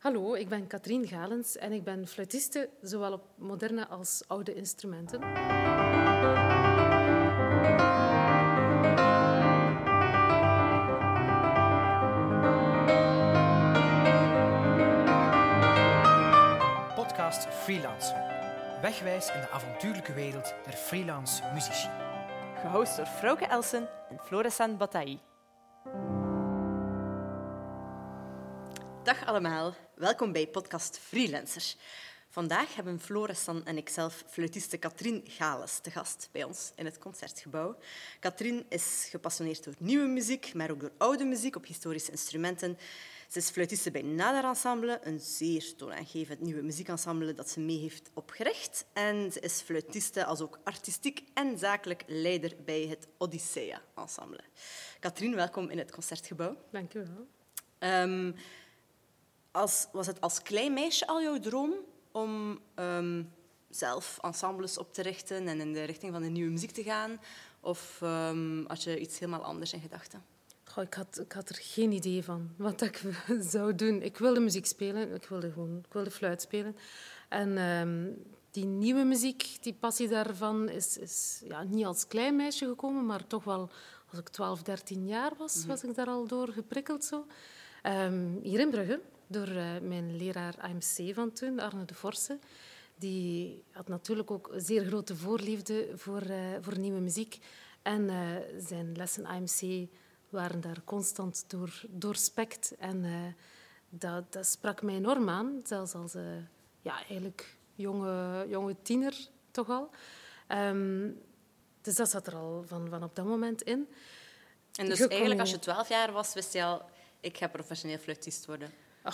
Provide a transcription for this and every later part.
Hallo, ik ben Katrien Galens en ik ben fluitiste, zowel op moderne als oude instrumenten. Podcast Freelancer. Wegwijs in de avontuurlijke wereld der freelance muzici. Gehost door Frauke Elsen en Florissant Bataille. Dag allemaal, welkom bij podcast Freelancers. Vandaag hebben Florestan en ikzelf fluitiste Katrien Gales te gast bij ons in het Concertgebouw. Katrien is gepassioneerd door nieuwe muziek, maar ook door oude muziek op historische instrumenten. Ze is fluitiste bij Nader Ensemble, een zeer toonaangevend nieuwe muziekensemble dat ze mee heeft opgericht. En ze is fluitiste als ook artistiek en zakelijk leider bij het Odyssea Ensemble. Katrien, welkom in het Concertgebouw. Dank u wel. Um, als, was het als klein meisje al jouw droom om um, zelf ensembles op te richten en in de richting van de nieuwe muziek te gaan? Of um, had je iets helemaal anders in gedachten? Goh, ik, had, ik had er geen idee van wat ik zou doen. Ik wilde muziek spelen, ik wilde gewoon ik wilde fluit spelen. En um, die nieuwe muziek, die passie daarvan, is, is ja, niet als klein meisje gekomen, maar toch wel als ik 12, 13 jaar was, -hmm. was ik daar al door geprikkeld. Zo. hier in Brugge, door uh, mijn leraar AMC van toen, Arne de Forse. Die had natuurlijk ook zeer grote voorliefde voor, uh, voor nieuwe muziek. En uh, zijn lessen AMC waren daar constant door, doorspekt. En dat, dat, sprak mij enorm aan, zelfs als ja, eigenlijk jonge, jonge tiener toch al. Um, dus dat zat er al van, van op dat moment in. En dus eigenlijk als je twaalf jaar was, wist je al, ik ga professioneel fluitist worden?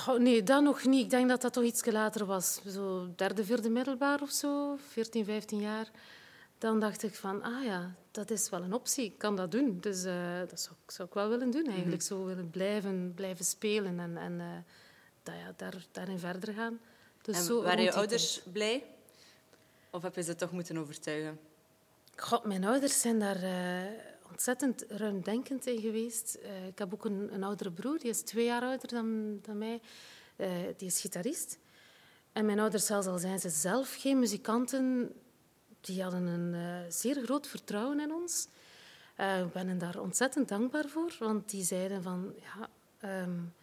Oh, nee, dat nog niet. Ik denk dat dat toch iets later was. Zo derde, vierde middelbaar of zo, 14, 15 jaar. Dan dacht ik van, ah ja, dat is wel een optie. Ik kan dat doen. Dus uh, dat zou, zou, ik wel willen doen eigenlijk. Mm -hmm. Zo willen blijven, blijven spelen en, en uh, dat, ja, daar, daarin verder gaan. Dus en zo waren je ouders tijd. blij? Of heb je ze toch moeten overtuigen? God, mijn ouders zijn daar... Uh, ontzettend ruimdenkend in geweest. Uh, ik heb ook een, oudere broer, die is twee jaar ouder dan, dan mij. Uh, die is gitarist. En mijn ouders, zelfs al zijn ze zelf geen muzikanten, die hadden een uh, zeer groot vertrouwen in ons. ik ben daar ontzettend dankbaar voor, want die zeiden van... Ja, um,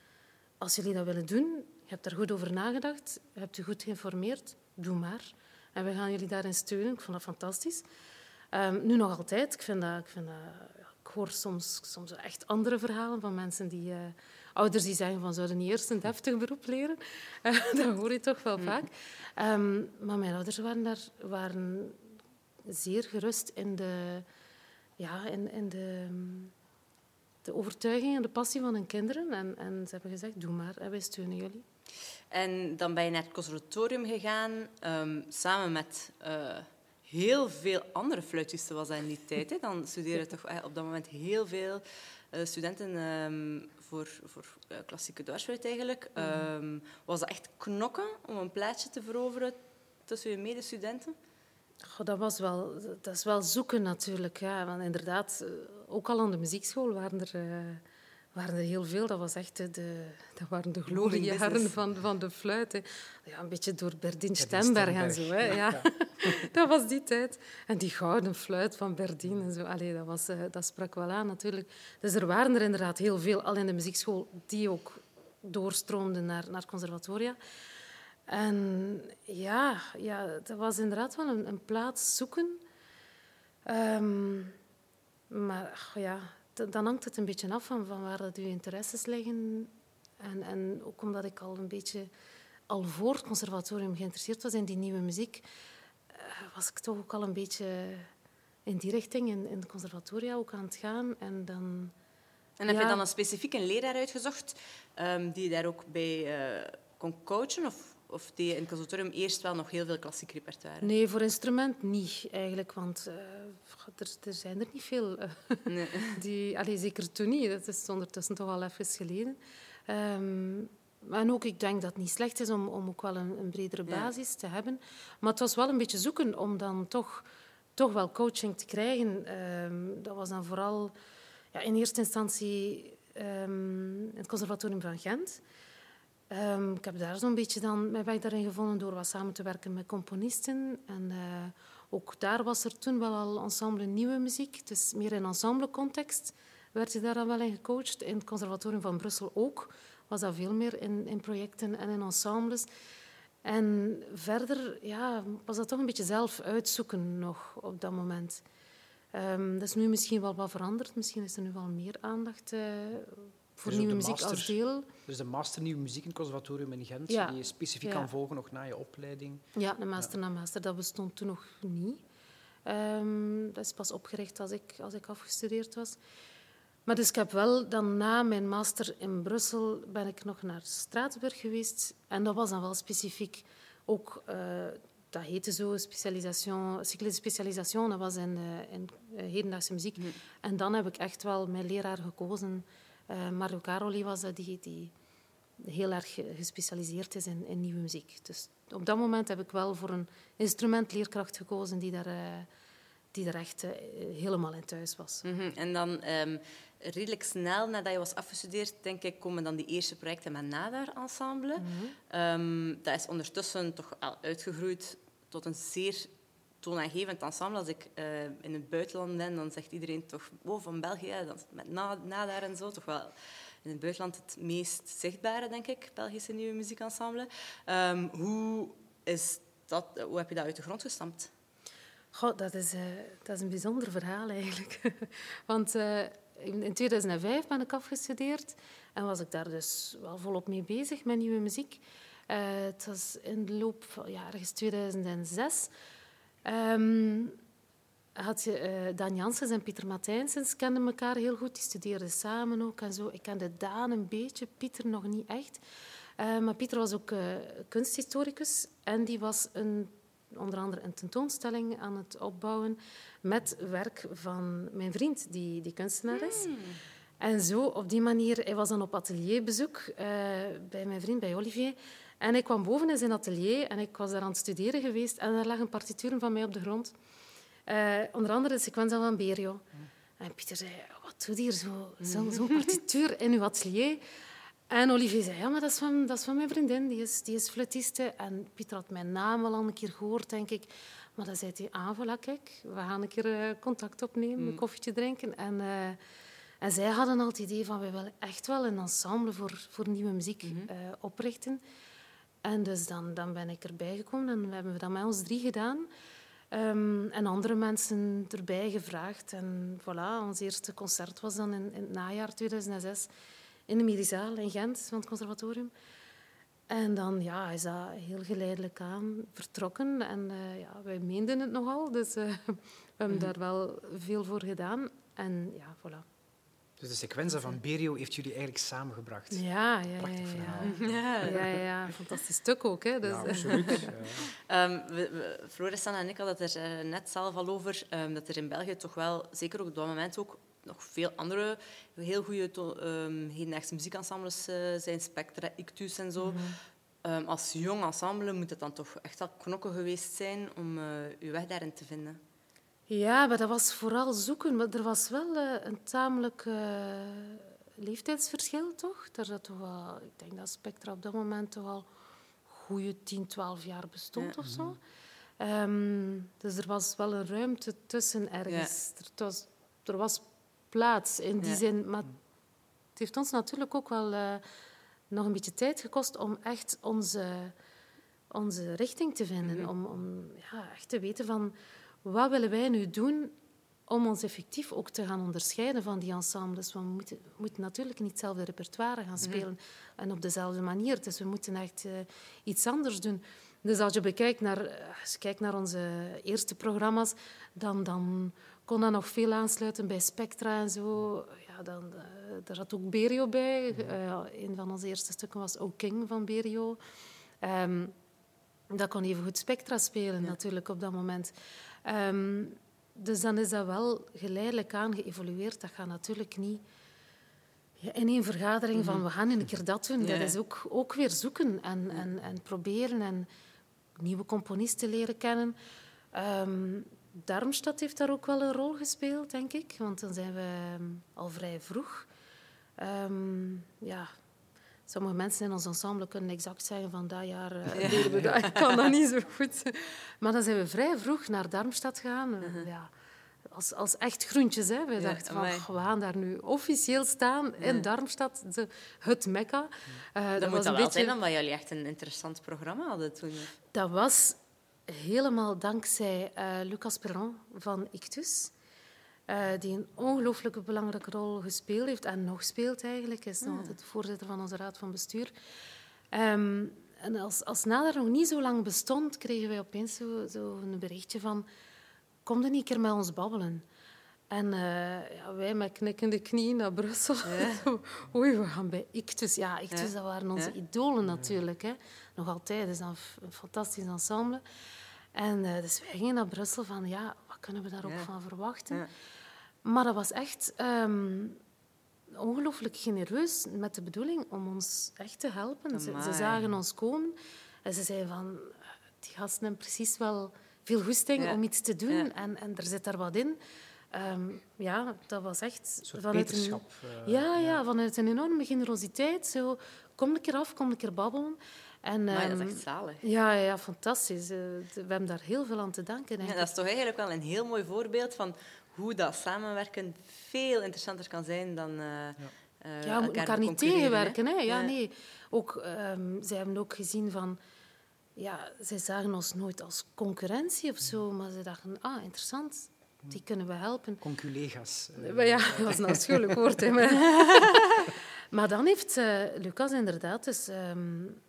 als jullie dat willen doen, je hebt daar goed over nagedacht, je hebt je goed geïnformeerd, doe maar. En we gaan jullie daarin steunen. Ik vond dat fantastisch. Um, nu nog altijd. Ik, vind dat, ik, vind dat, ik hoor soms, soms echt andere verhalen van mensen die... Uh, ouders die zeggen van zouden niet eerst een deftig beroep leren. Uh, dat hoor je toch wel vaak. Um, maar mijn ouders waren daar waren zeer gerust in de, ja, in, in de, de overtuiging en de passie van hun kinderen. En, en ze hebben gezegd, doe maar, en wij steunen jullie. En dan ben je naar het conservatorium gegaan, um, samen met... Uh heel veel andere fluitisten was dat in die tijd. Hè. Dan studeren toch op dat moment heel veel uh, studenten um, voor, voor uh, klassieke dwarsfluit eigenlijk. Um, was dat echt knokken om een plaatsje te veroveren tussen je medestudenten? Goh, dat, was wel, dat is wel zoeken natuurlijk. Ja. Want inderdaad, eh, ook al aan de muziekschool waren er... Uh, waren er heel veel. Dat, was echt de, dat waren de gloriejaren van, van de fluit. Hè. Ja, een beetje door Berdien Stemberg en zo. Hè. Ja. ja. dat was die tijd. En die gouden fluit van Berdien en zo. Allee, dat, was, uh, dat sprak wel aan natuurlijk. Dus er waren er inderdaad heel veel, al in de muziekschool, die ook doorstroomden naar, naar conservatoria. En ja, ja, dat was inderdaad wel een, een plaats zoeken. Um, maar ja, dan hangt het een beetje af van, van waar dat uw interesses liggen. En, en ook omdat ik al een beetje al voor het conservatorium geïnteresseerd was in die nieuwe muziek, uh, was ik toch ook al een beetje in die richting in, in de conservatoria ook aan het gaan. En, dan, en heb ja, je dan een specifiek een leraar uitgezocht um, die daar ook bij uh, kon coachen? Of of deed je in het conservatorium eerst wel nog heel veel klassiek repertoire? Nee, voor instrument niet eigenlijk, want uh, er, er, zijn er niet veel. Uh, nee. die, allee, zeker toen niet, dat is ondertussen toch al even geleden. Um, en ook, ik denk dat het niet slecht is om, om ook wel een, een bredere basis ja. te hebben. Maar het was wel een beetje zoeken om dan toch, toch wel coaching te krijgen. Um, dat was dan vooral ja, in eerste instantie um, het conservatorium van Gent. Ehm, ik heb daar zo'n beetje dan mijn weg daarin gevonden door wat samen te werken met componisten. En eh, ook daar was er toen wel al ensemble nieuwe muziek. Dus meer in ensemble-context werd je daar dan wel in gecoacht. In het Conservatorium van Brussel ook was dat veel meer in, in projecten en in ensembles. En verder ja, was dat toch een beetje zelf uitzoeken nog op dat moment. Um, dat is nu misschien wel wat veranderd. Misschien is er nu wel meer aandacht uh, voor dus nieuwe muziek master, als deel. Dus de master nieuwe muziek in het conservatorium in Gent, die je specifiek kan volgen nog na je opleiding. Ja, de master na master, dat bestond toen nog niet. Um, dat is pas opgericht als ik, als ik afgestudeerd was. Maar dus ik heb wel dan na mijn master in Brussel ben ik nog naar Straatsburg geweest. En dat was dan wel specifiek ook... Uh, dat heette zo, specialisation, cycle de specialisation. Dat was in, uh, in uh, hedendaagse muziek. En dan heb ik echt wel mijn leraar gekozen. Mario Caroli was dat, die, die heel erg gespecialiseerd is in, in, nieuwe muziek. Dus op dat moment heb ik wel voor een instrumentleerkracht gekozen die daar, die er echt helemaal in thuis was. Mm -hmm. En dan... Um redelijk snel nadat je was afgestudeerd, denk ik, komen dan die eerste projecten met Nadar-ensemble. Mhm. um, dat is ondertussen toch al uitgegroeid tot een zeer toonaangevend ensemble. Als ik uh, in het buitenland ben, dan zegt iedereen toch oh, van België, dan met Nadar en zo, toch wel in het buitenland het meest zichtbare, denk ik, Belgische nieuwe muziekensemble. Um, hoe, is dat, hoe heb je dat uit de grond gestampt? Goh, dat, is, uh, dat is een bijzonder verhaal eigenlijk. Want in 2005 ben ik afgestudeerd en was ik daar dus wel volop mee bezig met nieuwe muziek. Het was in de loop van ja, ergens 2006. Um, had je, uh, Daan Janssens en Pieter Matijnsens kenden elkaar heel goed. Die studeerden samen ook en zo. Ik kende Daan een beetje, Pieter nog niet echt. Uh, maar Pieter was ook kunsthistoricus en die was een, onder andere een tentoonstelling aan het opbouwen met werk van mijn vriend, die, die kunstenaar is. Hmm. En zo, op die manier, hij was dan op atelierbezoek uh, bij mijn vriend, bij Olivier. En ik kwam boven in zijn atelier en ik was daar aan het studeren geweest. En er lag een partituur van mij op de grond. Uh, onder andere de sequentie van Berio. En Pieter zei, wat doet hier zo'n zo, zo partituur in uw atelier? En Olivier zei, ja, maar dat is van, dat is van mijn vriendin, die is, die is fluitiste. En Pieter had mijn naam al een keer gehoord, denk ik. Maar dan zei hij, ah, voilà, kijk, we gaan een keer eh, contact opnemen, een mm. koffietje drinken. En, uh, en zij hadden al het idee van, we willen echt wel een ensemble voor, voor nieuwe muziek mm oprichten. En dus dan, dan ben ik erbij gekomen en we hebben dat met ons drie gedaan. Um, en andere mensen erbij gevraagd. En voilà, ons eerste concert was dan in, in het najaar 2006 in de Medizaal in Gent van het conservatorium. En dan ja, is dat heel geleidelijk aan vertrokken. En uh, ja, wij meenden het nogal, dus uh, we hebben mhm. daar wel veel voor gedaan. En ja, voilà. Dus de sequentie van Berio heeft jullie eigenlijk samengebracht. Ja, ja, Prachtig ja, ja. ja, ja, ja. Fantastisch stuk ook. Hè. Dus. Ja, absoluut. um, we, we, Floris en ik hadden het er uh, net zelf al over, um, dat er in België toch wel, zeker ook op dat moment ook, nog veel andere heel goede um, hedendaagse muziekensembles uh, zijn, Spectra, Ictus en zo. Mhm. um, als jong ensemble moet het dan toch echt wel knokken geweest zijn om uh, uw weg daarin te vinden. Ja, maar dat was vooral zoeken. Maar er was wel uh, een tamelijk leeftijdsverschil, toch? Zat toch wel, ik denk dat Spectra op dat moment toch al goede 10, 12 jaar bestond ja. of zo. Um, dus er was wel een ruimte tussen ergens. Ja. Er, was, er was plaats in die zin. Maar het heeft ons natuurlijk ook wel uh, nog een beetje tijd gekost om echt onze, onze richting te vinden. Mm -hmm. Om, om ja, echt te weten van wat willen wij nu doen om ons effectief ook te gaan onderscheiden van die ensembles. Want we moeten, we moeten natuurlijk niet hetzelfde repertoire gaan mhm. spelen en op dezelfde manier. Dus we moeten echt uh, iets anders doen. Dus als je, bekijkt naar, als je kijkt naar onze eerste programma's, dan, dan kon dat nog veel aansluiten bij Spectra en zo. Ja, dan, uh, daar zat ook Berio bij. Uh, een van onze eerste stukken was O King van Berio. Um, dat kon even goed Spectra spelen, natuurlijk, op dat moment. Um, dus dan is dat wel geleidelijk aan geëvolueerd. Dat gaat natuurlijk niet in één vergadering van mhm. we gaan een keer dat doen. Dat is ook, ook weer zoeken en, en, en proberen en nieuwe componisten leren kennen. Um, Darmstad heeft daar ook wel een rol gespeeld, denk ik. Want dan zijn we ehm, al vrij vroeg. Um, ja, Sommige mensen in ons ensemble kunnen exact zeggen van dat jaar uh, deden we dat. Ik kan dat niet zo goed. Maar dan zijn we vrij vroeg naar Darmstad gegaan. Uh, ja, als, als echt groentjes. Hè. We dachten van, we gaan daar nu officieel staan in Darmstad, de, het mekka. Uh, dat, dat moet wel beetje... zijn omdat jullie echt een interessant programma hadden toen. Dat was helemaal dankzij uh, Lucas Perron van Ictus. Uh, die een ongelooflijke belangrijke rol gespeeld heeft en nog speelt eigenlijk. Is nog hmm. altijd voorzitter van onze raad van bestuur. Um, en als, als Nader nog niet zo lang bestond, kregen wij opeens zo, zo een berichtje van kom dan een keer met ons babbelen. En uh, ja, wij met knikkende knieën naar Brussel. Ja. Oei, we gaan bij Ictus. Ja, Ictus, ja. dat waren onze idolen natuurlijk. Hè. Nog altijd, dat is een fantastisch ensemble. En uh, dus wij gingen naar Brussel van, ja, kunnen we daar ook van verwachten? Maar dat was echt um, ongelooflijk genereus met de bedoeling om ons echt te helpen. Ze, ze, zagen ons komen en ze zeiden van, die gasten hebben precies wel veel goesting om iets te doen en, en er zit daar wat in. Um, ja, dat was echt... Een vanuit een, uh, ja, ja, vanuit een enorme generositeit. Zo, kom een keer af, kom een keer babbelen. En, maar dat is ehm, echt zalig. Ja, ja fantastisch. Uh, we hebben daar heel veel aan te danken. Ja, dat is toch eigenlijk wel een heel mooi voorbeeld van hoe dat samenwerken veel interessanter kan zijn dan... Uh, ja. Uh, ja, elkaar, elkaar niet tegenwerken. Hè? Ja, ja, nee. Ook, um, zij hebben ook gezien van ja, zij zagen ons nooit als concurrentie of zo, maar ze dachten, ah, interessant, die kunnen we helpen. Conculega's. Uh, ja, dat was een afschuwelijk woord. Hè, maar... maar dan heeft uh, Lucas inderdaad dus, um,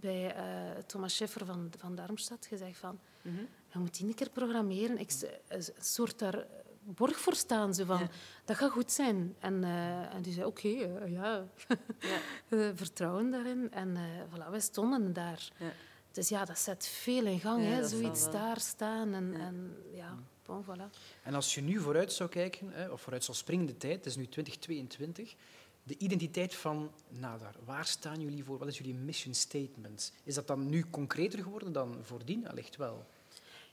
bij uh, Thomas Scheffer van, van Darmstad gezegd van, mm -hmm. je moet die een keer programmeren. Ik, een soort daar borg voor staan. Zo van, ja. Dat gaat goed zijn. En, uh, en die zei, oké, okay, ja. ja. vertrouwen daarin. En voilà, wij stonden daar. Ja. Dus ja, dat zet veel in gang, hè, zoiets daar staan. En ja, en, ja bon, voilà. En als je nu vooruit zou kijken, of vooruit zou springen de tijd, het is nu 2022, de identiteit van Nadar, waar staan jullie voor? Wat is jullie mission statement? Is dat dan nu concreter geworden dan voordien? Allicht wel.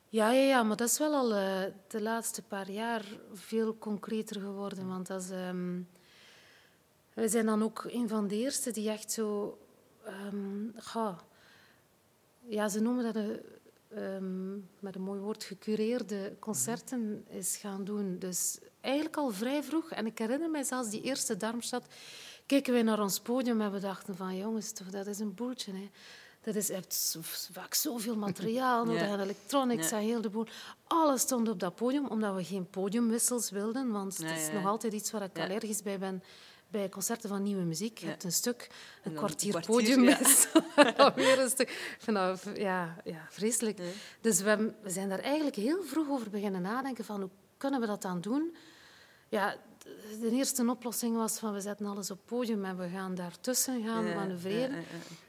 Ja, ja, ja, maar dat is wel al uh, de laatste paar jaar veel concreter geworden. Want dat um, we zijn dan ook een van de eerste die echt zo... Um, ja, ze noemen dat een, um, met een mooi woord gecureerde concerten is gaan doen. Dus eigenlijk al vrij vroeg. En ik herinner mij zelfs die eerste Darmstad. Keken wij naar ons podium en we dachten van jongens, dat is een boeltje. Hè. Dat is, echt vaak zoveel materiaal nodig ja. en electronics ja. en heel de boel. Alles stond op dat podium, omdat we geen podiumwissels wilden. Want het is nog altijd iets waar ik allergisch bij ben bij concerten van nieuwe muziek. Je hebt een stuk, een kwartier, kwartier podium ja. weer een stuk. Dat ja, ja, vreselijk. Dus we, we, zijn daar eigenlijk heel vroeg over beginnen nadenken van hoe kunnen we dat dan doen? Ja, de eerste oplossing was van we zetten alles op podium en we gaan daartussen gaan manoeuvreren.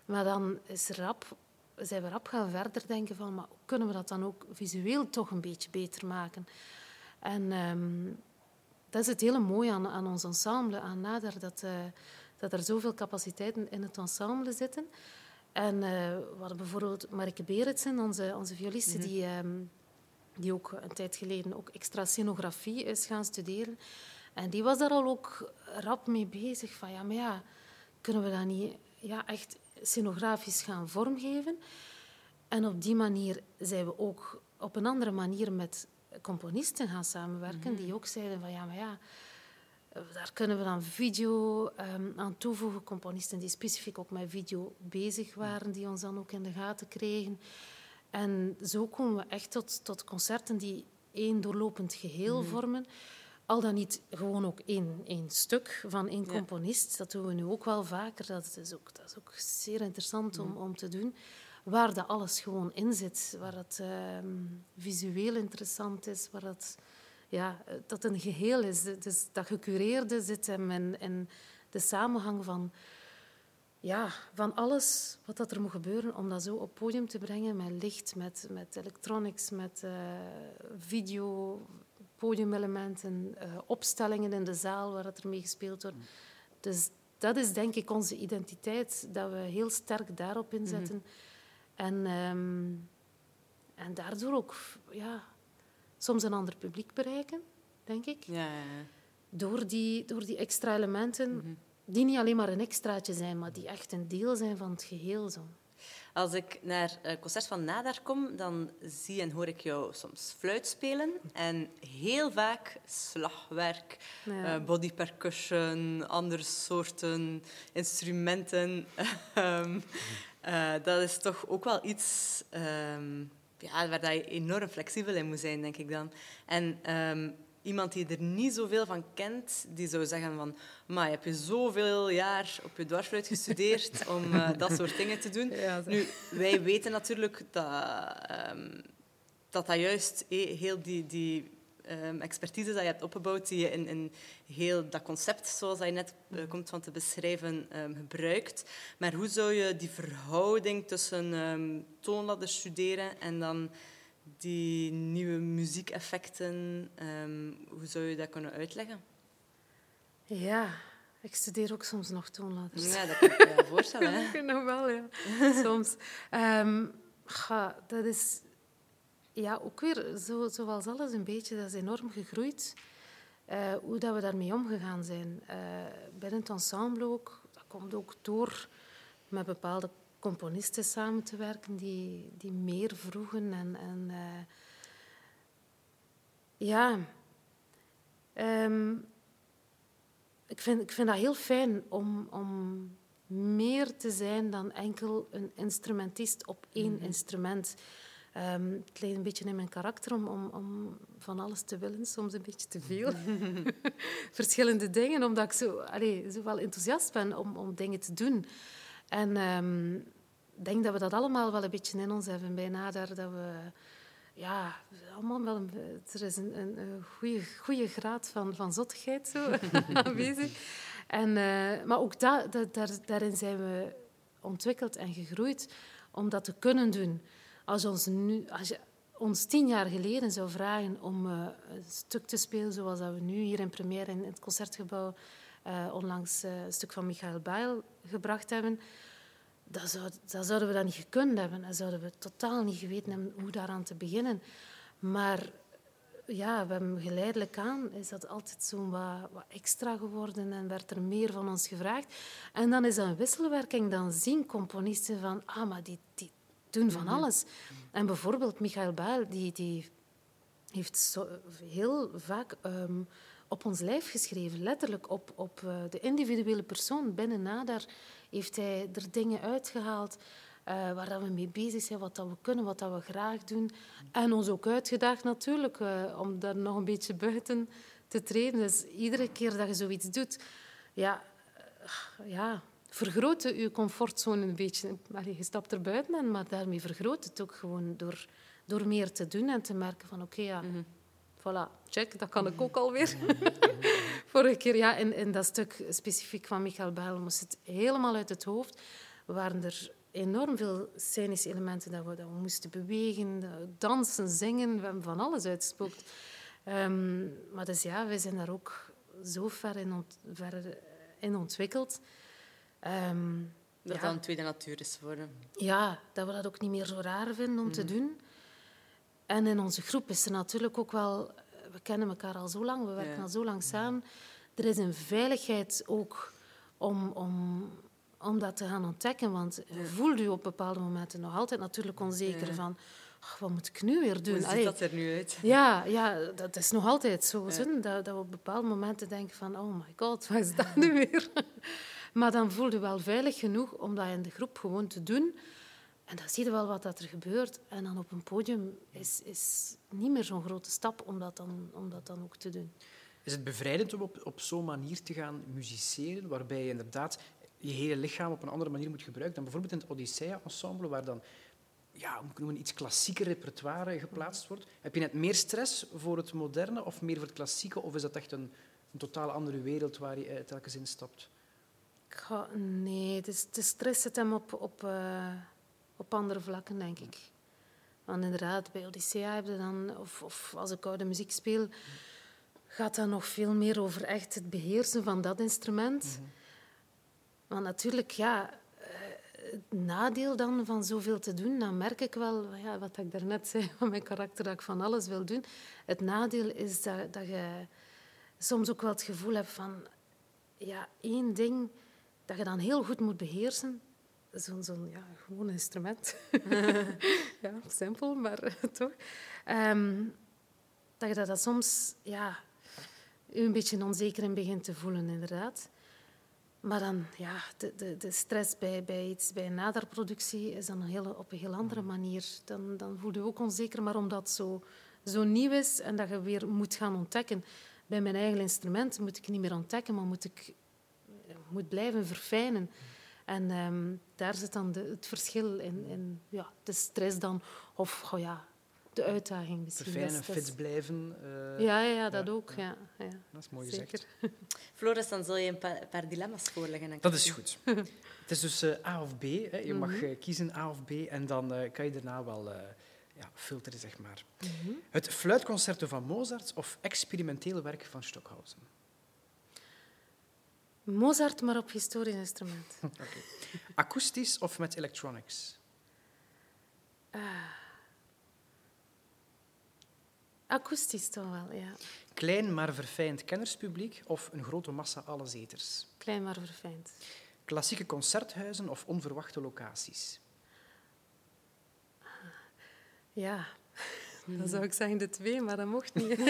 Maar dan is rap, zijn we rap gaan verder denken van maar kunnen we dat dan ook visueel toch een beetje beter maken? En um, dat is het hele mooie aan, aan ons ensemble, aan Nader, dat, uh, dat er zoveel capaciteiten in het ensemble zitten. En uh, we hadden bijvoorbeeld Marike Beretsen, onze, onze violiste, mm -hmm. die, um, die ook een tijd geleden ook extra scenografie is gaan studeren. En die was daar al ook rap mee bezig. Van ja, maar ja, kunnen we dat niet ja, echt scenografisch gaan vormgeven? En op die manier zijn we ook op een andere manier met componisten gaan samenwerken die mhm. ook zeiden van ja, maar ja, daar kunnen we dan video um, aan toevoegen. Componisten die specifiek ook met video bezig waren, die ons dan ook in de gaten kregen. En zo komen we echt tot, tot concerten die één doorlopend geheel mhm. vormen. Al dan niet gewoon ook één, één stuk van één componist. Dat doen we nu ook wel vaker. Dat is ook, dat is ook zeer interessant om, om te doen waar dat alles gewoon in zit. Waar het uh, visueel interessant is, waar het, ja, dat een geheel is. Dus dat gecureerde zit hem in, in de samenhang van, ja, van alles wat dat er moet gebeuren om dat zo op podium te brengen met licht, met, met electronics, met uh, video, podiumelementen, uh, opstellingen in de zaal waar het ermee gespeeld wordt. Dus dat is denk ik onze identiteit, dat we heel sterk daarop inzetten. Mm en, um, en daardoor ook ja, soms een ander publiek bereiken, denk ik. Ja, ja, ja. Door, die, door die extra elementen. Mm -hmm. die niet alleen maar een extraatje zijn, maar die echt een deel zijn van het geheel. Zo. Als ik naar het concert van Nadar kom, dan zie en hoor ik jou soms fluit spelen. En heel vaak slagwerk, Ja. eh, body percussion, andere soorten instrumenten. Ehm, eh, dat is toch ook wel iets ehm, ja, waar dat je enorm flexibel in moet zijn, denk ik dan. En ehm, iemand die er niet zoveel van kent, die zou zeggen van... Maar heb je zoveel jaar op je dwarsfluit gestudeerd om eh, dat soort dingen te doen? Ja. Nu, wij weten natuurlijk dat ehm, dat, dat juist eh, heel die, die ehm, expertise dat je hebt opgebouwd, die je in, in heel dat concept, zoals je net eh, komt van te beschrijven, ehm, gebruikt. Maar hoe zou je die verhouding tussen ehm toonladder studeren en dan die nieuwe muziekeffecten, hoe zou je dat kunnen uitleggen? ja, ik studeer ook soms nog toonladders. Ja, dat kan ik me voorstellen. Hè? Nog wel, ja. Soms. Ga, dat is ja, ook weer, zo, zoals alles een beetje, dat is enorm gegroeid. Eh, hoe dat we daarmee omgegaan zijn. Eh, binnen het ensemble ook. Dat komt ook door met bepaalde componisten samen te werken die, die meer vroegen. En, en eh, ja... Ehm, ik vind, ik vind dat heel fijn om, om meer te zijn dan enkel een instrumentist op één instrument. Ehm, het ligt een beetje in mijn karakter om, om, om van alles te willen, soms een beetje te veel. Verschillende dingen, omdat ik zo, allee, zo wel enthousiast ben om, om dingen te doen. En ehm, ik denk dat we dat allemaal wel een beetje in ons hebben bij Nadar. Dat we, ja, allemaal wel een, er is een, een, een goede, goede graad van, van zottigheid zo aanwezig. En, eh, maar ook da, da- daar, daarin zijn we ontwikkeld en gegroeid om dat te kunnen doen. Als, ons nu, als je ons tien jaar geleden zou vragen om eh, een stuk te spelen zoals dat we nu hier in première in het Concertgebouw eh, onlangs eh, een stuk van Michael Bail gebracht hebben, dan, zou, dan zouden we dat niet gekund hebben. Dan zouden we totaal niet geweten hebben hoe daaraan te beginnen. Maar ja, we geleidelijk aan is dat altijd zo wat, wat extra geworden en werd er meer van ons gevraagd. En dan is dat een wisselwerking. Dan zien componisten van, ah, maar die doen van alles. En bijvoorbeeld Michael Baal, die, die heeft zo, heel vaak ehm, op ons lijf geschreven, letterlijk op, op eh, de individuele persoon. Binnen Nadar heeft hij er dingen uitgehaald eh, waar dat we mee bezig zijn, wat dat we kunnen, wat dat we graag doen. En ons ook uitgedaagd natuurlijk, eh, om daar nog een beetje buiten te treden. Dus iedere keer dat je zoiets doet, ja, ja vergroot je comfortzone een beetje. Allee, je stapt er buiten, en, maar daarmee vergroot het ook gewoon door, door meer te doen en te merken van oké, ja, voilà, check, dat kan ik ook alweer. Vorige keer, ja, in, in dat stuk specifiek van Michael Bijl moest het helemaal uit het hoofd. waren er enorm veel scenische elementen dat we, dat we moesten bewegen, dansen, zingen. We hebben van alles uitgespookt. Ehm, maar dus ja, wij zijn daar ook zo ver in, ont, ver in ontwikkeld. Ehm, Dat ja. dat een tweede natuur is geworden. Ja, dat we dat ook niet meer zo raar vinden om te doen. En in onze groep is er natuurlijk ook wel... We kennen elkaar al zo lang, we werken Ja. al zo lang samen. Er is een veiligheid ook om, om, om dat te gaan ontdekken. Want je voelt je op bepaalde momenten nog altijd natuurlijk onzeker Ja. van... "Ach, wat moet ik nu weer doen? Hoe ziet Allee, dat er nu uit? ja, ja, dat is nog altijd zo, Dat, dat we op bepaalde momenten denken van... Oh my god, wat is dat nu weer? Maar dan voel je wel veilig genoeg om dat in de groep gewoon te doen. En dan zie je wel wat dat er gebeurt. En dan op een podium is, is niet meer zo'n grote stap om dat, dan, dan ook te doen. Is het bevrijdend om op, op zo'n manier te gaan musiceren, waarbij je inderdaad je hele lichaam op een andere manier moet gebruiken dan bijvoorbeeld in het Odyssea-ensemble, waar dan ja, moet ik noemen, iets klassieker repertoire geplaatst wordt? Heb je net meer stress voor het moderne of meer voor het klassieke, of is dat echt een, totaal andere wereld waar je telkens instapt? Ga, nee, het is, de stress zit hem op, op, eh, op andere vlakken, denk ik. Want inderdaad, bij Odyssea heb je dan, of, of als ik oude muziek speel, gaat dat nog veel meer over echt het beheersen van dat instrument. Want natuurlijk, ja, eh, het nadeel dan van zoveel te doen, dan merk ik wel, ja, wat ik daarnet zei van mijn karakter, dat ik van alles wil doen. Het nadeel is dat, dat je soms ook wel het gevoel hebt van, ja, één ding dat je dan heel goed moet beheersen. Zo'n zo'n ja, gewoon instrument. ja, simpel, maar toch. Ehm, dat je dat, dat soms ja, je een beetje onzeker in begint te voelen, inderdaad. Maar dan, ja, de, de, de stress bij, bij, iets, bij een naderproductie is dan een hele, op een heel andere manier. Dan, dan voel je ook onzeker, maar omdat het zo, zo nieuw is en dat je weer moet gaan ontdekken. Bij mijn eigen instrument moet ik niet meer ontdekken, maar moet ik moet blijven verfijnen. En ehm, daar zit dan de, het verschil in, in ja, de stress dan, of oh ja, de uitdaging misschien. Verfijnen, fit blijven. Uh, ja, ja, dat ook. Ja. Ja, Dat is mooi Zeker. gezegd. Floris, dan zul je een paar, paar dilemma's voorleggen. Dat is goed. Het is dus eh, A of B. Hè. Je mag eh, kiezen A of B en dan eh, kan je daarna wel eh, ja, filteren, zeg maar. Het fluitconcerto van Mozart of experimentele werk van Stockhausen? Mozart, maar op historisch instrument. Akoestisch of met electronics? Akoestisch toch wel, ja. Klein maar verfijnd kennerspubliek of een grote massa allezeters? Klein maar verfijnd. Klassieke concerthuizen of onverwachte locaties? Ja, dan zou ik zeggen de twee, maar dat mocht niet.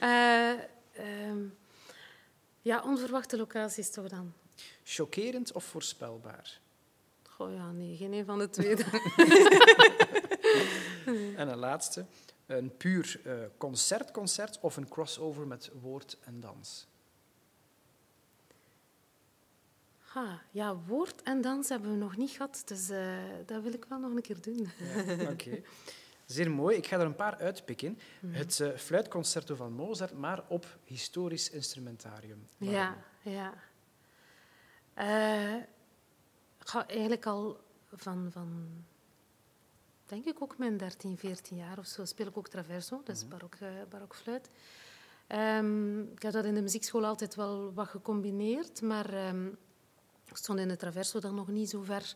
Eh, ehm, ja, onverwachte locaties toch dan? Chockerend of voorspelbaar? Goh, ja, nee, geen een van de twee. En een laatste, een puur eh, concertconcert of een crossover met woord en dans? Ha, ja, woord en dans hebben we nog niet gehad, dus eh, dat wil ik wel nog een keer doen. Ja, Oké. Zeer mooi. Ik ga er een paar uitpikken. Het eh, fluitconcerto van Mozart, maar op historisch instrumentarium. Ja, ja. Eh, ga eigenlijk al van, van, denk ik ook mijn 13, 14 jaar of zo, speel ik ook traverso, dat is barok, eh, barokfluit. Ehm, ik heb dat in de muziekschool altijd wel wat gecombineerd, maar ehm, ik stond in de traverso dan nog niet zo ver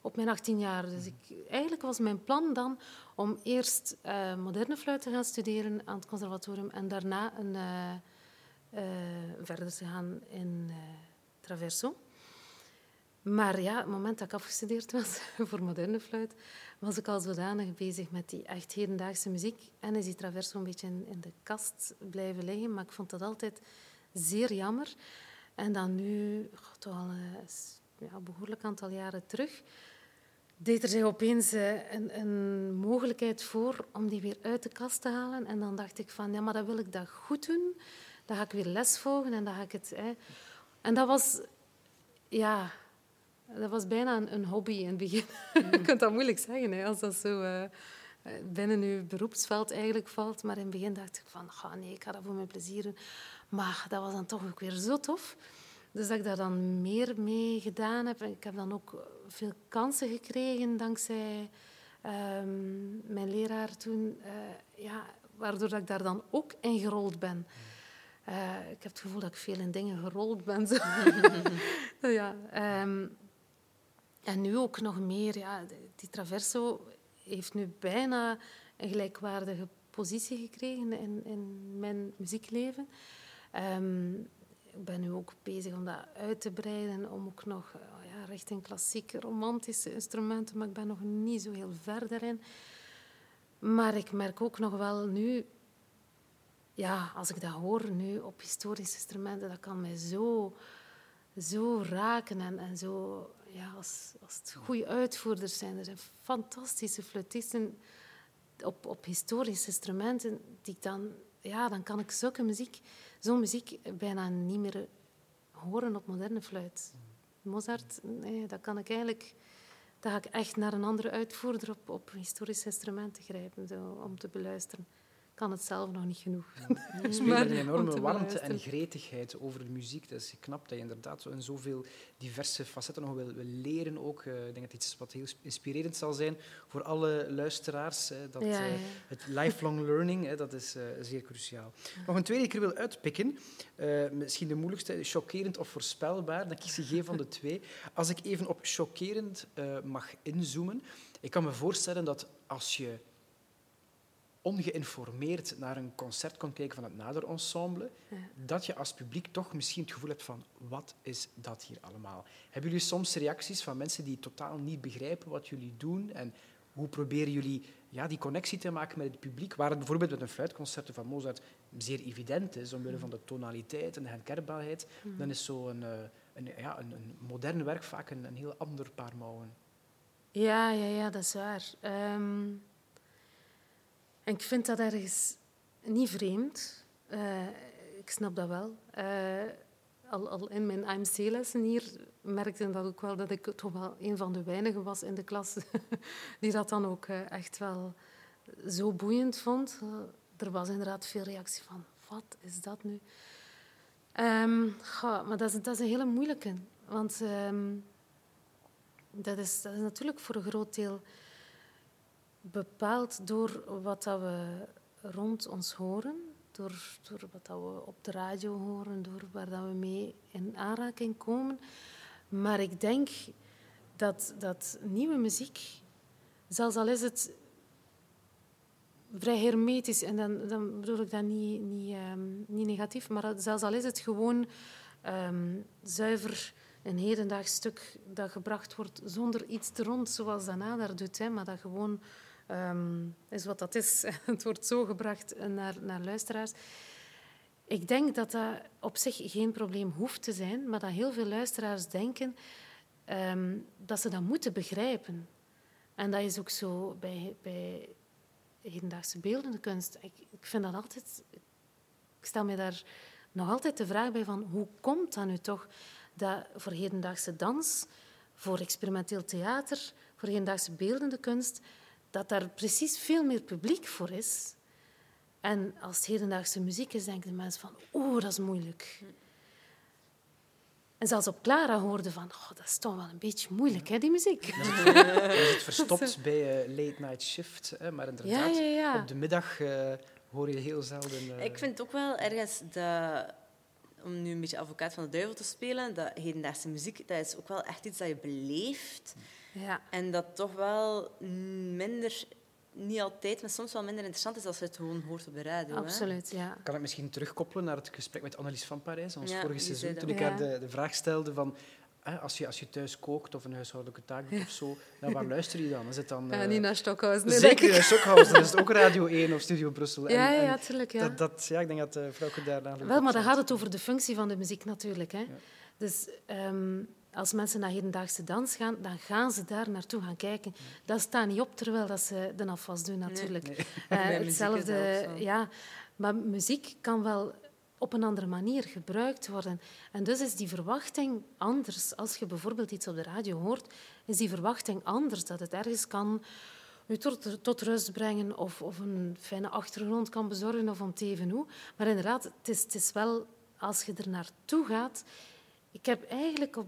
op mijn 18 jaar. Dus ik, eigenlijk was mijn plan dan om eerst eh, moderne fluit te gaan studeren aan het conservatorium en daarna een, eh, eh, verder te gaan in traverso. Maar ja, het moment dat ik afgestudeerd was voor moderne fluit, was ik al zodanig bezig met die echt hedendaagse muziek. En is die traverso een beetje in, de kast blijven liggen. Maar ik vond dat altijd zeer jammer. En dan nu, toch al ja, behoorlijk aantal jaren terug, deed er zich opeens eh, een, een mogelijkheid voor om die weer uit de kast te halen. En dan dacht ik van, ja, maar dan wil ik dat goed doen. Dan ga ik weer les volgen en dan ga ik het... Hè. En dat was... Ja, dat was bijna een, hobby in het begin. Je kunt dat moeilijk zeggen, hè, als dat zo eh, eh, binnen je beroepsveld eigenlijk valt. Maar in het begin dacht ik van, "Ga, nee, ik ga dat voor mijn plezier doen. Maar dat was dan toch ook weer zo tof. Dus dat ik daar dan meer mee gedaan heb. En ik heb dan ook veel kansen gekregen dankzij ehm, mijn leraar toen. eh, ja, waardoor dat ik daar dan ook in gerold ben. Eh, ik heb het gevoel dat ik veel in dingen gerold ben. Ja, ehm, en nu ook nog meer. Ja, die Traverso heeft nu bijna een gelijkwaardige positie gekregen in, in mijn muziekleven. Ehm, ik ben nu ook bezig om dat uit te breiden, om ook nog eh, ja, richting klassieke, romantische instrumenten, maar ik ben nog niet zo heel ver daarin. Maar ik merk ook nog wel nu, ja, als ik dat hoor nu op historische instrumenten, dat kan mij zo, zo raken en, en zo, ja, als, als het goede uitvoerders zijn. Er zijn fantastische fluitisten op, op historische instrumenten, die ik dan, ja, dan kan ik zulke muziek, zo'n muziek bijna niet meer horen op moderne fluit. Mozart, nee, dat kan ik eigenlijk, dan ga ik echt naar een andere uitvoerder op, op historische instrumenten grijpen zo, om te beluisteren. Kan het zelf nog niet genoeg. Maar met een enorme te warmte en gretigheid over de muziek. Dat is knap dat je inderdaad zo in zoveel diverse facetten nog wil, wil leren. Ook. Eh, ik denk dat iets is wat heel inspirerend zal zijn voor alle luisteraars. Hè, dat, Ja, eh, het lifelong learning, hè, dat is eh, zeer cruciaal. Nog een tweede die ik er wil uitpikken. Misschien de moeilijkste, chockerend of voorspelbaar. Dan kies je geen van de twee. Als ik even op chockerend mag inzoomen. Ik kan me voorstellen dat als je ongeïnformeerd naar een concert kon kijken van het Nader-ensemble, dat je als publiek toch misschien het gevoel hebt van wat is dat hier allemaal? Hebben jullie soms reacties van mensen die totaal niet begrijpen wat jullie doen en hoe proberen jullie ja, die connectie te maken met het publiek? Waar het bijvoorbeeld met een fluitconcert van Mozart zeer evident is, omwille van de tonaliteit en de herkenbaarheid, mm. dan is zo'n een, eh, een, ja, een, een modern werk vaak een, een heel ander paar mouwen. Ja, ja, ja, dat is waar. Um, ik vind dat ergens niet vreemd. Uh, ik snap dat wel. Uh, al, al, in mijn AMC-lessen hier merkte dat ook wel dat ik toch wel een van de weinigen was in de klas die dat dan ook uh, echt wel zo boeiend vond. er was inderdaad veel reactie van, wat is dat nu? Ga, maar dat is, dat is, een hele moeilijke. Want um, dat, is, dat is natuurlijk voor een groot deel bepaald door wat dat we rond ons horen, door, door wat dat we op de radio horen, door waar dat we mee in aanraking komen. Maar ik denk dat, dat nieuwe muziek, zelfs al is het vrij hermetisch, en dan, dan bedoel ik dat niet, niet, um, niet negatief, maar zelfs al is het gewoon um, zuiver een hedendaags stuk dat gebracht wordt zonder iets te rond, zoals Danada doet, hè, maar dat gewoon um, is wat dat is. het wordt zo gebracht naar, naar luisteraars. Ik denk dat dat op zich geen probleem hoeft te zijn, maar dat heel veel luisteraars denken um, dat ze dat moeten begrijpen. En dat is ook zo bij, bij hedendaagse beeldende kunst. Ik, ik vind dat altijd... Ik stel me daar nog altijd de vraag bij van hoe komt dat nu toch dat voor hedendaagse dans, voor experimenteel theater, voor hedendaagse beeldende kunst, dat daar precies veel meer publiek voor is. En als het hedendaagse muziek is, denken de mensen van, oeh, dat is moeilijk. En zelfs op Clara hoorden van, oh, dat is toch wel een beetje moeilijk, hè, die muziek. Je zit verstopt bij uh, Late Night Shift, hè, maar inderdaad, ja, ja, ja. op de middag uh, hoor je heel zelden... Uh... Ik vind ook wel ergens, de, om nu een beetje advocaat van de duivel te spelen, dat hedendaagse muziek, dat is ook wel echt iets dat je beleeft. Ja. En dat toch wel minder, niet altijd, maar soms wel minder interessant is als je het gewoon hoort op de radio. Absoluut, ja. Kan ik misschien terugkoppelen naar het gesprek met Annelies van Parijs, ons vorige seizoen, toen ik haar de, de vraag stelde van als je, als je thuis kookt of een huishoudelijke taak doet of zo, naar waar luister je dan? Is het dan ja, niet naar Stockhausen. Nee, zeker niet naar Stockhausen. Dan is het ook Radio 1 of Studio Brussel. En, ja, ja, tuurlijk, ja. Dat, dat, ja, ik denk dat uh, vrouwke daar Wel, maar dan gaat het over de functie van de muziek natuurlijk. Hè. Dus um, als mensen naar hedendaagse dans gaan, dan gaan ze daar naartoe gaan kijken. Dat staat niet op terwijl dat ze de afwas doen, natuurlijk. Nee, nee. Uh, hetzelfde, ja. Maar muziek kan wel op een andere manier gebruikt worden. En dus is die verwachting anders. Als je bijvoorbeeld iets op de radio hoort, is die verwachting anders. Dat het ergens kan u tot, tot rust brengen of, of een fijne achtergrond kan bezorgen of om te even hoe. Maar inderdaad, het is, het is wel, als je er naartoe gaat... Ik heb eigenlijk op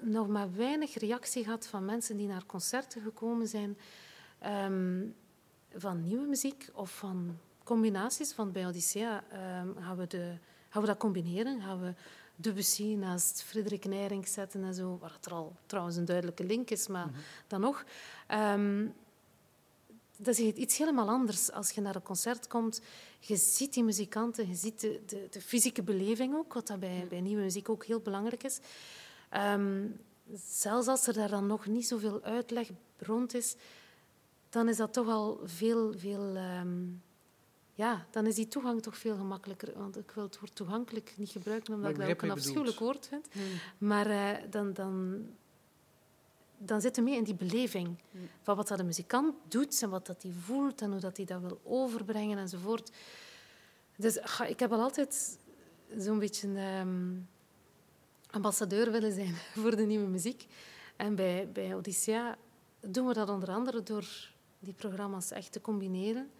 nog maar weinig reactie gehad van mensen die naar concerten gekomen zijn um, van nieuwe muziek of van combinaties. Van bij Odyssea um, gaan, we de, gaan we dat combineren. Gaan we Debussy naast Frederik Nijring zetten en zo, waar het er al trouwens een duidelijke link is, maar mhm. dan nog. Um, dat is iets helemaal anders als je naar een concert komt. Je ziet die muzikanten, je ziet de, de, de fysieke beleving ook, wat dat bij, bij nieuwe muziek ook heel belangrijk is. Um, zelfs als er daar dan nog niet zoveel uitleg rond is, dan is dat toch al veel, veel um, ja, dan is die toegang toch veel gemakkelijker. Want ik wil het woord toegankelijk niet gebruiken, omdat ik, dat ook een afschuwelijk woord vind. Hmm. Maar uh, dan, dan, dan zit je mee in die beleving hmm. van wat dat de muzikant doet en wat dat hij voelt en hoe dat hij dat wil overbrengen enzovoort. Dus ik heb al altijd zo'n beetje... Um, ambassadeur willen zijn voor de nieuwe muziek. En bij, bij Odyssea doen we dat onder andere door die programma's echt te combineren.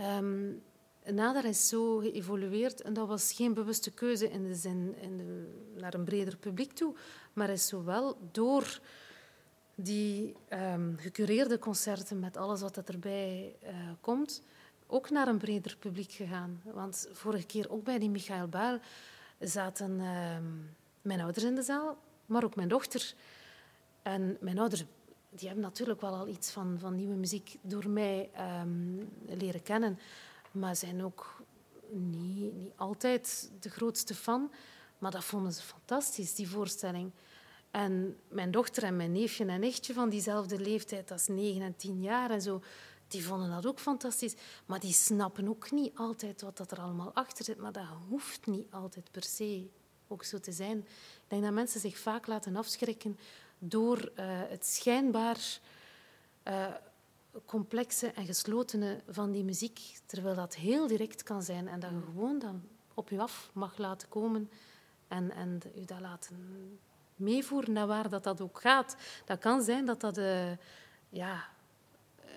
Um, Nader is zo geëvolueerd en dat was geen bewuste keuze in de zin in de, naar een breder publiek toe, maar is zowel door die um, gecureerde concerten met alles wat erbij uh, komt, ook naar een breder publiek gegaan. Want vorige keer ook bij die Michael Baal zaten um, mijn ouders in de zaal, maar ook mijn dochter. En mijn ouders die hebben natuurlijk wel al iets van, van nieuwe muziek door mij ehm, leren kennen. Maar zijn ook niet, niet altijd de grootste fan. Maar dat vonden ze fantastisch, die voorstelling. En mijn dochter en mijn neefje en nichtje van diezelfde leeftijd, dat is negen en tien jaar en zo, die vonden dat ook fantastisch. Maar die snappen ook niet altijd wat dat er allemaal achter zit. Maar dat hoeft niet altijd per se ook zo te zijn. Ik denk dat mensen zich vaak laten afschrikken door uh, het schijnbaar uh, complexe en geslotene van die muziek, terwijl dat heel direct kan zijn en dat je gewoon dan op je af mag laten komen en, en u dat laten meevoeren naar waar dat, dat ook gaat. Dat kan zijn dat dat uh, ja,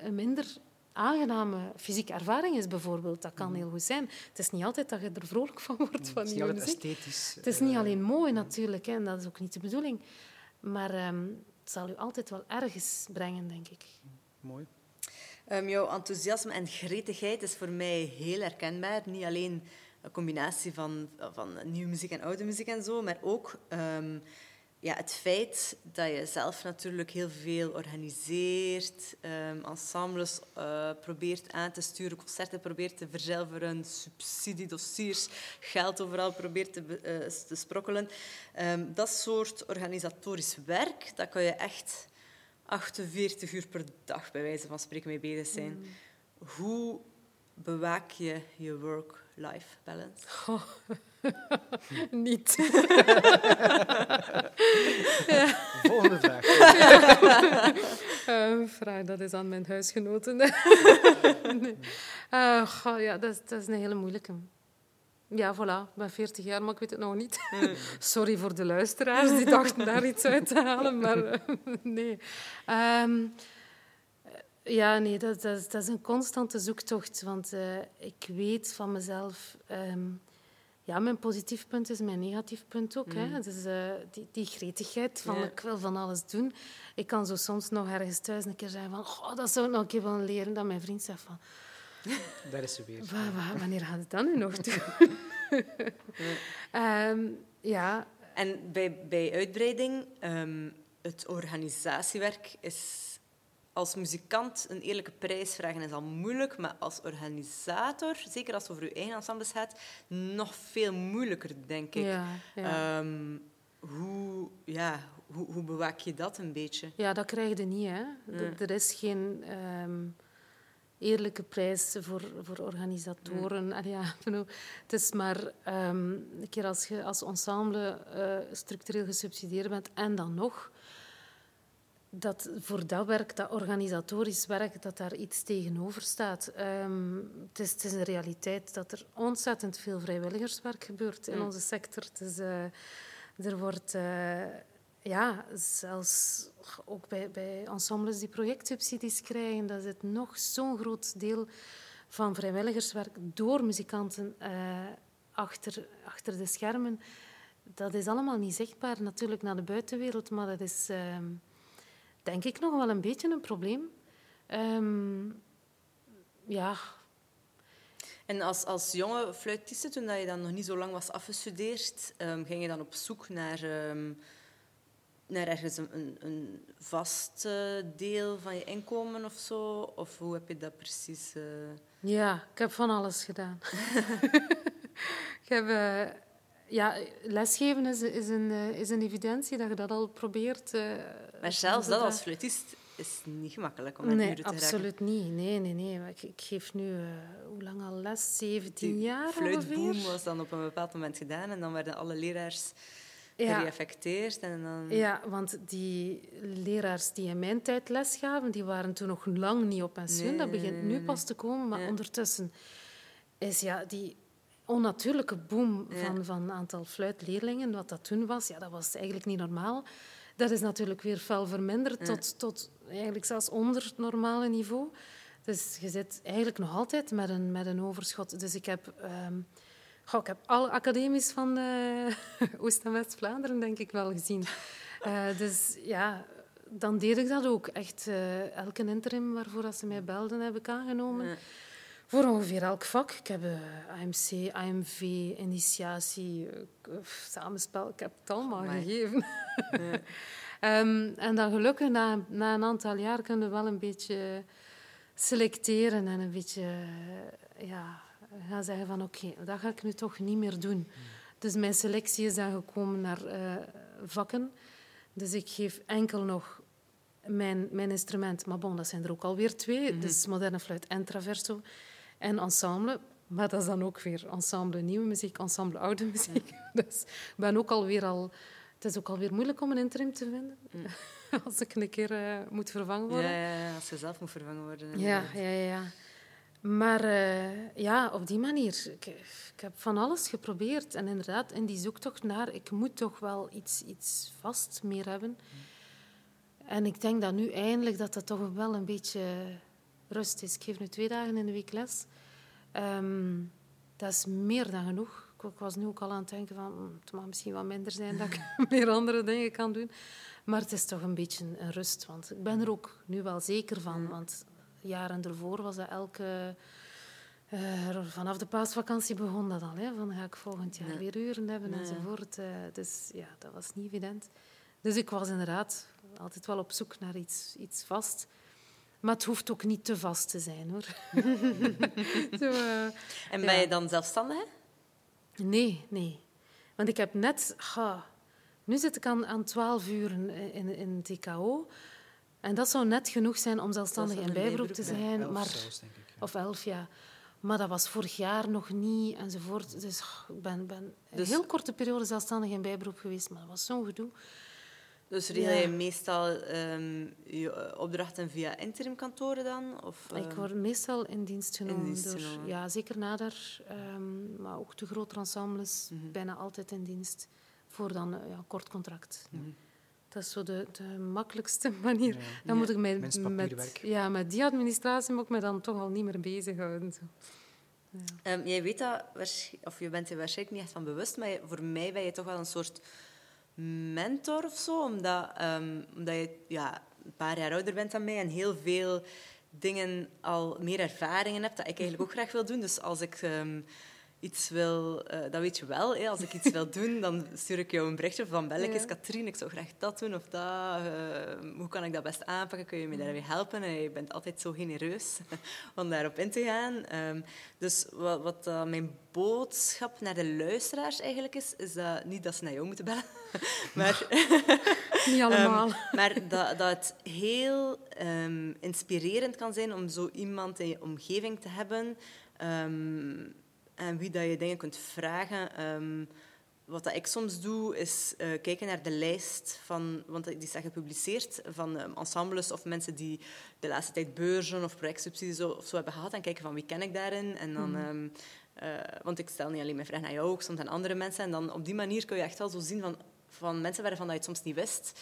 een minder aangename fysieke ervaring is, bijvoorbeeld. Dat kan mhm. heel goed zijn. Het is niet altijd dat je er vrolijk van wordt. Van het is niet esthetisch. Het is niet alleen mooi, natuurlijk. Hè, en dat is ook niet de bedoeling. Maar um, het zal u altijd wel ergens brengen, denk ik. Mooi. Um, jouw enthousiasme en gretigheid is voor mij heel herkenbaar. Niet alleen een combinatie van, van nieuwe muziek en oude muziek en zo, maar ook um, ja, het feit dat je zelf natuurlijk heel veel organiseert, um, ensembles uh, probeert aan te sturen, concerten probeert te verzilveren, subsidiedossiers, geld overal probeert te, uh, te sprokkelen. Um, dat soort organisatorisch werk, dat kan je echt 48 uur per dag bij wijze van spreken mee bezig zijn. Mm. Hoe bewaak je je work-life balance? Oh. Niet. ja. Volgende vraag. Ja. Uh, vraag dat is aan mijn huisgenoten. nee. uh, ja, dat, dat, is een hele moeilijke. Ja, voilà. Ik ben 40 jaar, maar ik weet het nog niet. Sorry voor de luisteraars die dachten daar iets uit te halen, maar uh, nee. Um, ja, nee, dat, dat, dat, is een constante zoektocht. Want uh, ik weet van mezelf... Um, ja, mijn positief punt is mijn negatief punt ook. Mm. Hè. Dus, uh, die, die gretigheid van ik wil van alles doen. Ik kan zo soms nog ergens thuis een keer zeggen van oh, dat zou ik nog een keer willen leren. Dat mijn vriend zegt van... Daar is ze weer. wanneer gaat het dan nu nog doen? um, ja. En bij, bij uitbreiding, um, het organisatiewerk is als muzikant een eerlijke prijs vragen is al moeilijk, maar als organisator, zeker als het over je eigen ensembles gaat, nog veel moeilijker, denk ik. Ja, ja. Um, hoe, ja, hoe, hoe, bewaak je dat een beetje? Ja, dat krijg je niet. Hè. Er is geen um, eerlijke prijs voor, voor organisatoren. Ja, het is maar um, een keer als je als ensemble uh, structureel gesubsidieerd bent en dan nog dat voor dat werk, dat organisatorisch werk, dat daar iets tegenover staat. Um, het, is, het, is, een realiteit dat er ontzettend veel vrijwilligerswerk gebeurt in onze sector. Dus, uh, er wordt, uh, ja, zelfs ook bij, bij ensembles die projectsubsidies krijgen, dat is nog zo'n groot deel van vrijwilligerswerk door muzikanten uh, achter, achter de schermen. Dat is allemaal niet zichtbaar natuurlijk naar de buitenwereld, maar dat is... Uh, denk ik nog wel een beetje een probleem. Um, ja. En als, als jonge fluitiste, toen je dan nog niet zo lang was afgestudeerd, um, ging je dan op zoek naar, um, naar ergens een, een, een vast uh, deel van je inkomen of zo? Of hoe heb je dat precies... Uh... Ja, ik heb van alles gedaan. ik heb... Uh, ja, lesgeven is, is, een, is een evidentie dat je dat al probeert. Uh, maar zelfs dat als fluitist is niet gemakkelijk om naar nee, te absoluut niet. Nee, nee, nee. Ik, ik geef nu, uh, hoe lang al les? 17 Die jaar fluitboom was dan op een bepaald moment gedaan en dan werden alle leraars ja. geëffecteerd. En dan... Ja, want die leraars die in mijn tijd les gaven, die waren toen nog lang niet op pensioen. Nee, dat begint nu pas te komen, maar ondertussen is ja, die onnatuurlijke boom van, van een aantal fluitleerlingen, wat dat toen was, ja, dat was eigenlijk niet normaal. Dat is natuurlijk weer fel verminderd tot, tot eigenlijk zelfs onder het normale niveau. Dus je zit eigenlijk nog altijd met een, met een overschot. Dus ik heb, um, goh, ik heb alle academies van uh, Oost- en West-Vlaanderen denk ik wel gezien. Uh, dus ja, dan deed ik dat ook. Echt uh, elke interim waarvoor ze mij belden heb ik aangenomen. Ja. Voor ongeveer elk vak. Ik heb uh, AMC, AMV, initiatie, uh, samenspel. Ik heb het allemaal gegeven. Ehm, en dan gelukkig, na, na een aantal jaar, kunnen we wel een beetje selecteren en een beetje eh, ja, gaan zeggen van oké, dat ga ik nu toch niet meer doen. Dus mijn selectie is dan gekomen naar eh, vakken. Dus ik geef enkel nog mijn, mijn instrument. Maar bon, dat zijn er ook alweer twee. Mhm. Dus moderne fluit en traverso en ensemble. Maar dat is dan ook weer ensemble nieuwe muziek, ensemble oude muziek. Dus ik ben ook alweer al... Het is ook alweer moeilijk om een interim te vinden. Als ik een keer eh, moet vervangen. Ja, worden. ja, ja, als ze zelf moet vervangen worden. Ja, ja, ja. ja. Maar eh, ja, op die manier. Ik, ik heb van alles geprobeerd. En inderdaad, in die zoektocht naar... Ik moet toch wel iets, iets vast meer hebben. En ik denk dat nu eindelijk dat dat toch wel een beetje rust is. Ik geef nu twee dagen in de week les. Ehm, dat is meer dan genoeg. Ik, was nu ook al aan het denken van... hm, Het mag misschien wat minder zijn dat ik meer andere dingen kan doen. Maar het is toch een beetje een rust. Want ik ben er ook nu wel zeker van. Want jaren ervoor was dat elke... eh, vanaf de paasvakantie begon dat al. Hè, van ga ik volgend jaar Ja. weer uren hebben enzovoort. Eh, dus ja, dat was niet evident. Dus ik was inderdaad altijd wel op zoek naar iets, iets vast. Maar het hoeft ook niet te vast te zijn, hoor. Zo, eh, En Ja. ben je dan zelfstandig? Nee, nee. Want ik heb net... ga, nu zit ik aan, aan 12 uren in, in TKO. En dat zou net genoeg zijn om zelfstandig in bijberoep te zijn. Elf maar, zelfs, denk ik. of elf, ja. Maar dat was vorig jaar nog niet, enzovoort. Dus ik ben, ben een Dus- heel korte periode zelfstandig in bijberoep geweest. Maar dat was zo'n gedoe. Dus regel Ja. je meestal ehm, je eh, opdrachten via interimkantoren dan? Of, Ik ehm, word meestal in dienst genomen. dienst door. Ja, zeker nader. ehm, maar ook de grotere ensembles, Mhm. bijna altijd in dienst. Voor dan een ja, kort contract. Mhm. Dat is zo de, de makkelijkste manier. Ja. Dan Ja. moet ik mij met, ja, met die administratie moet ik me dan toch al niet meer bezighouden. Zo. Ehm, jij weet dat, of je bent er waarschijnlijk niet echt van bewust, maar voor mij ben je toch wel een soort mentor of zo, omdat, ehm, omdat je ja, een paar jaar ouder bent dan mij en heel veel dingen al meer ervaringen hebt dat ik eigenlijk ook graag wil doen. Dus als ik ehm, iets wil, eh, dat weet je wel, hè, als ik iets wil doen, dan stuur ik jou een berichtje van bel ik eens Katrien, ik zou graag dat doen of dat. eh, hoe kan ik dat best aanpakken? Kun je me daarbij helpen? En je bent altijd zo genereus om daarop in te gaan. Ehm, dus wat, wat eh, mijn boodschap naar de luisteraars eigenlijk is, is dat niet dat ze naar jou moeten bellen, maar, Niet allemaal. Ehm, maar dat, dat het heel ehm, inspirerend kan zijn om zo iemand in je omgeving te hebben en wie dat je dingen kunt vragen. Ehm, wat dat ik soms doe, is eh, kijken naar de lijst van, want die is gepubliceerd, van ehm, ensembles of mensen die de laatste tijd beurzen of projectsubsidies of zo hebben gehad. En kijken van wie ken ik daarin. En dan, ehm, eh, want ik stel niet alleen mijn vraag naar jou, ook soms aan andere mensen. En dan op die manier kun je echt wel zo zien van, van mensen waarvan dat je het soms niet wist.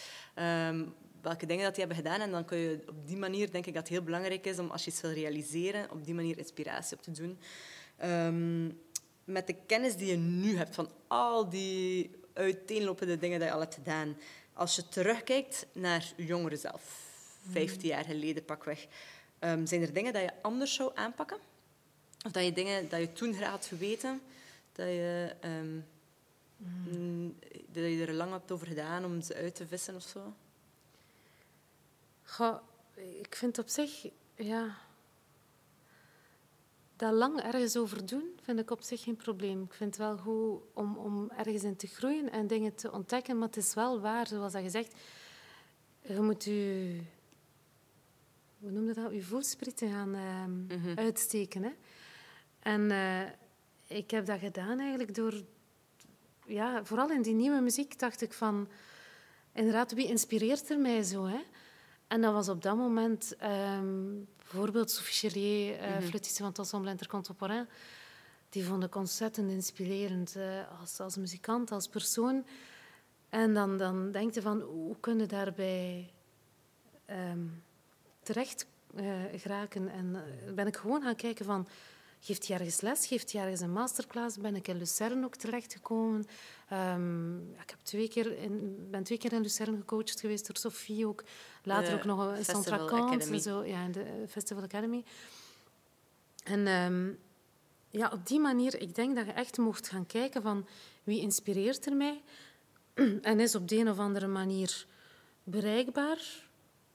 welke dingen dat die hebben gedaan. En dan kun je op die manier, denk ik dat het heel belangrijk is om als je iets wil realiseren, op die manier inspiratie op te doen. Ehm, met de kennis die je nu hebt van al die uiteenlopende dingen die je al hebt gedaan, als je terugkijkt naar je jongere zelf, 15 jaar geleden pakweg, ehm, zijn er dingen dat je anders zou aanpakken? Of dat je dingen dat je toen graag had geweten, dat je, ehm, mm, dat je er lang hebt over gedaan om ze uit te vissen of zo? Goh, ik vind op zich, ja... Dat lang ergens over doen, vind ik op zich geen probleem. Ik vind het wel goed om, om ergens in te groeien en dingen te ontdekken. Maar het is wel waar, zoals dat gezegd. Je moet je... Hoe noem je dat? Je voelsprieten gaan ehm, Mhm. uitsteken. Hè? En eh, ik heb dat gedaan eigenlijk door... Ja, vooral in die nieuwe muziek dacht ik van... Inderdaad, wie inspireert er mij zo? Hè? En dat was op dat moment ehm, bijvoorbeeld Sophie Chelier, eh fluitiste van het Ensemble Intercontemporain. Die vond ik ontzettend inspirerend eh, als, als muzikant, als persoon. En dan, dan denk je van, hoe kun je daarbij ehm, terecht eh, geraken? En eh, ben ik gewoon gaan kijken van, geeft hij ergens les? Geeft hij ergens een masterclass? Ben ik in Lucerne ook terechtgekomen? Ja, ik heb twee keer in, ben twee keer in Lucerne gecoacht geweest door Sophie ook. Later De ook nog in Academy. en zo. Ja, in de eh, Festival Academy. En ehm, ja, op die manier, ik denk dat je echt mocht gaan kijken van wie inspireert er mij en is op de een of andere manier bereikbaar,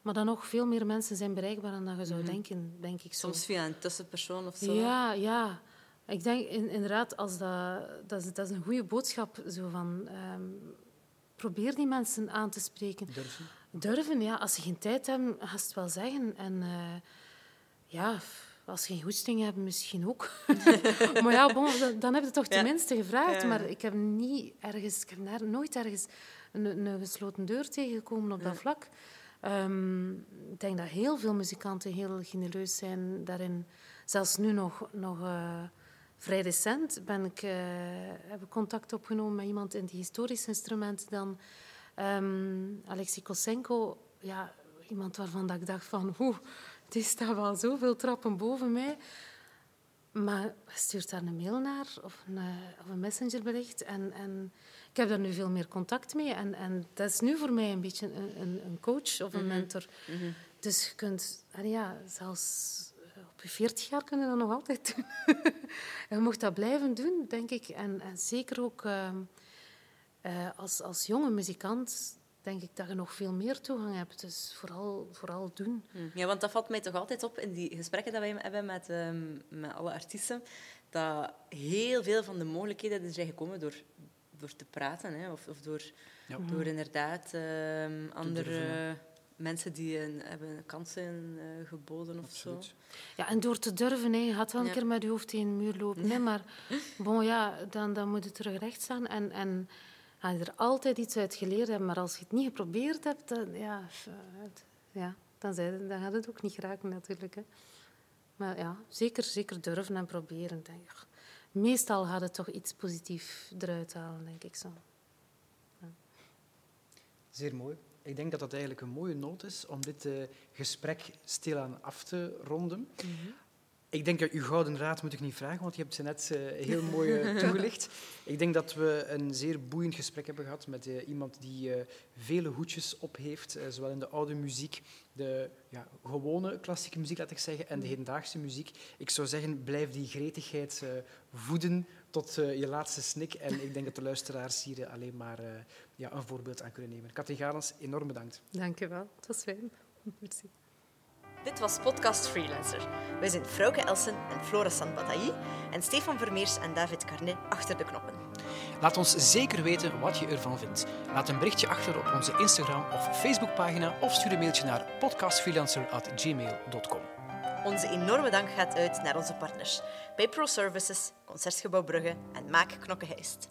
maar dan nog veel meer mensen zijn bereikbaar dan dat je zou denken, denk ik zo. Soms via een tussenpersoon of zo. Ja, ja. Ik denk in- inderdaad, als dat, dat, is, dat is een goede boodschap. Zo van, ehm, probeer die mensen aan te spreken. Durven. Durven, ja. Als ze geen tijd hebben, ga ze het wel zeggen. En eh, ja, als ze geen goesting hebben, misschien ook. maar ja, bon, dan- dan heb je toch Ja. tenminste gevraagd. Ja. Maar ik heb niet ergens, ik heb daar nooit ergens een, een gesloten deur tegengekomen op dat vlak. Ehm, ik denk dat heel veel muzikanten heel genereus zijn daarin. Zelfs nu nog, nog eh, vrij recent ben ik, eh, heb contact opgenomen met iemand in die historische instrumenten dan. Ehm Alexei Kosenko, ja, iemand waarvan dat ik dacht van, oeh, die staat wel zoveel trappen boven mij. Maar hij stuurt daar een mail naar of een, of een messengerbericht. En, en ik heb daar nu veel meer contact mee. En, en dat is nu voor mij een beetje een, een, een coach of een mentor. Dus je kunt, en ja, zelfs eh, op je 40 jaar kun je dat nog altijd doen. je mocht dat blijven doen, denk ik. En, en zeker ook ehm, eh, als, als jonge muzikant denk ik dat je nog veel meer toegang hebt. Dus vooral, vooral doen. Hm. Ja, want dat valt mij toch altijd op in die gesprekken dat wij hebben met, ehm, met alle artiesten, dat heel veel van de mogelijkheden er zijn gekomen door, door te praten, hè, of, of door, Ja. door inderdaad ehm, andere mensen die een, hebben kansen eh, geboden of zo. Ja, en door te durven, hè. je gaat wel een Ja. keer met je hoofd tegen een muur lopen. Hè, maar bon, ja, dan, dan moet je terug recht staan. En, en ga je er altijd iets uit geleerd hebben. Maar als je het niet geprobeerd hebt, dan, ja, ja, dan, dan gaat het ook niet geraken natuurlijk. Hè. Maar ja, zeker, zeker durven en proberen. Denk ik. Meestal gaat het toch iets positiefs eruit halen, denk ik zo. Zeer mooi. Ik denk dat dat eigenlijk een mooie noot is om dit eh, gesprek stilaan af te ronden. Ik denk dat uw gouden raad moet ik niet vragen, want je hebt ze net eh, heel mooi eh, toegelicht. Ik denk dat we een zeer boeiend gesprek hebben gehad met eh, iemand die vele hoedjes op heeft, zowel in de oude muziek, de ja, gewone klassieke muziek, laat ik zeggen, en de hedendaagse muziek. Ik zou zeggen, blijf die gretigheid voeden tot je laatste snik. En ik denk dat de luisteraars hier alleen maar ja, een voorbeeld aan kunnen nemen. Katrien Galens, enorm bedankt. Dank je wel. Het was fijn. Merci. Dit was Podcast Freelancer. Wij zijn Frauke Elsen en Flora San Bataille en Stefan Vermeers en David Carnet achter de knoppen. Laat ons zeker weten wat je ervan vindt. Laat een berichtje achter op onze Instagram of Facebookpagina of stuur een mailtje naar podcastfreelancer.gmail.com. Onze enorme dank gaat uit naar onze partners bij Pro Services, Concertgebouw Brugge en Maak Knokkenheist.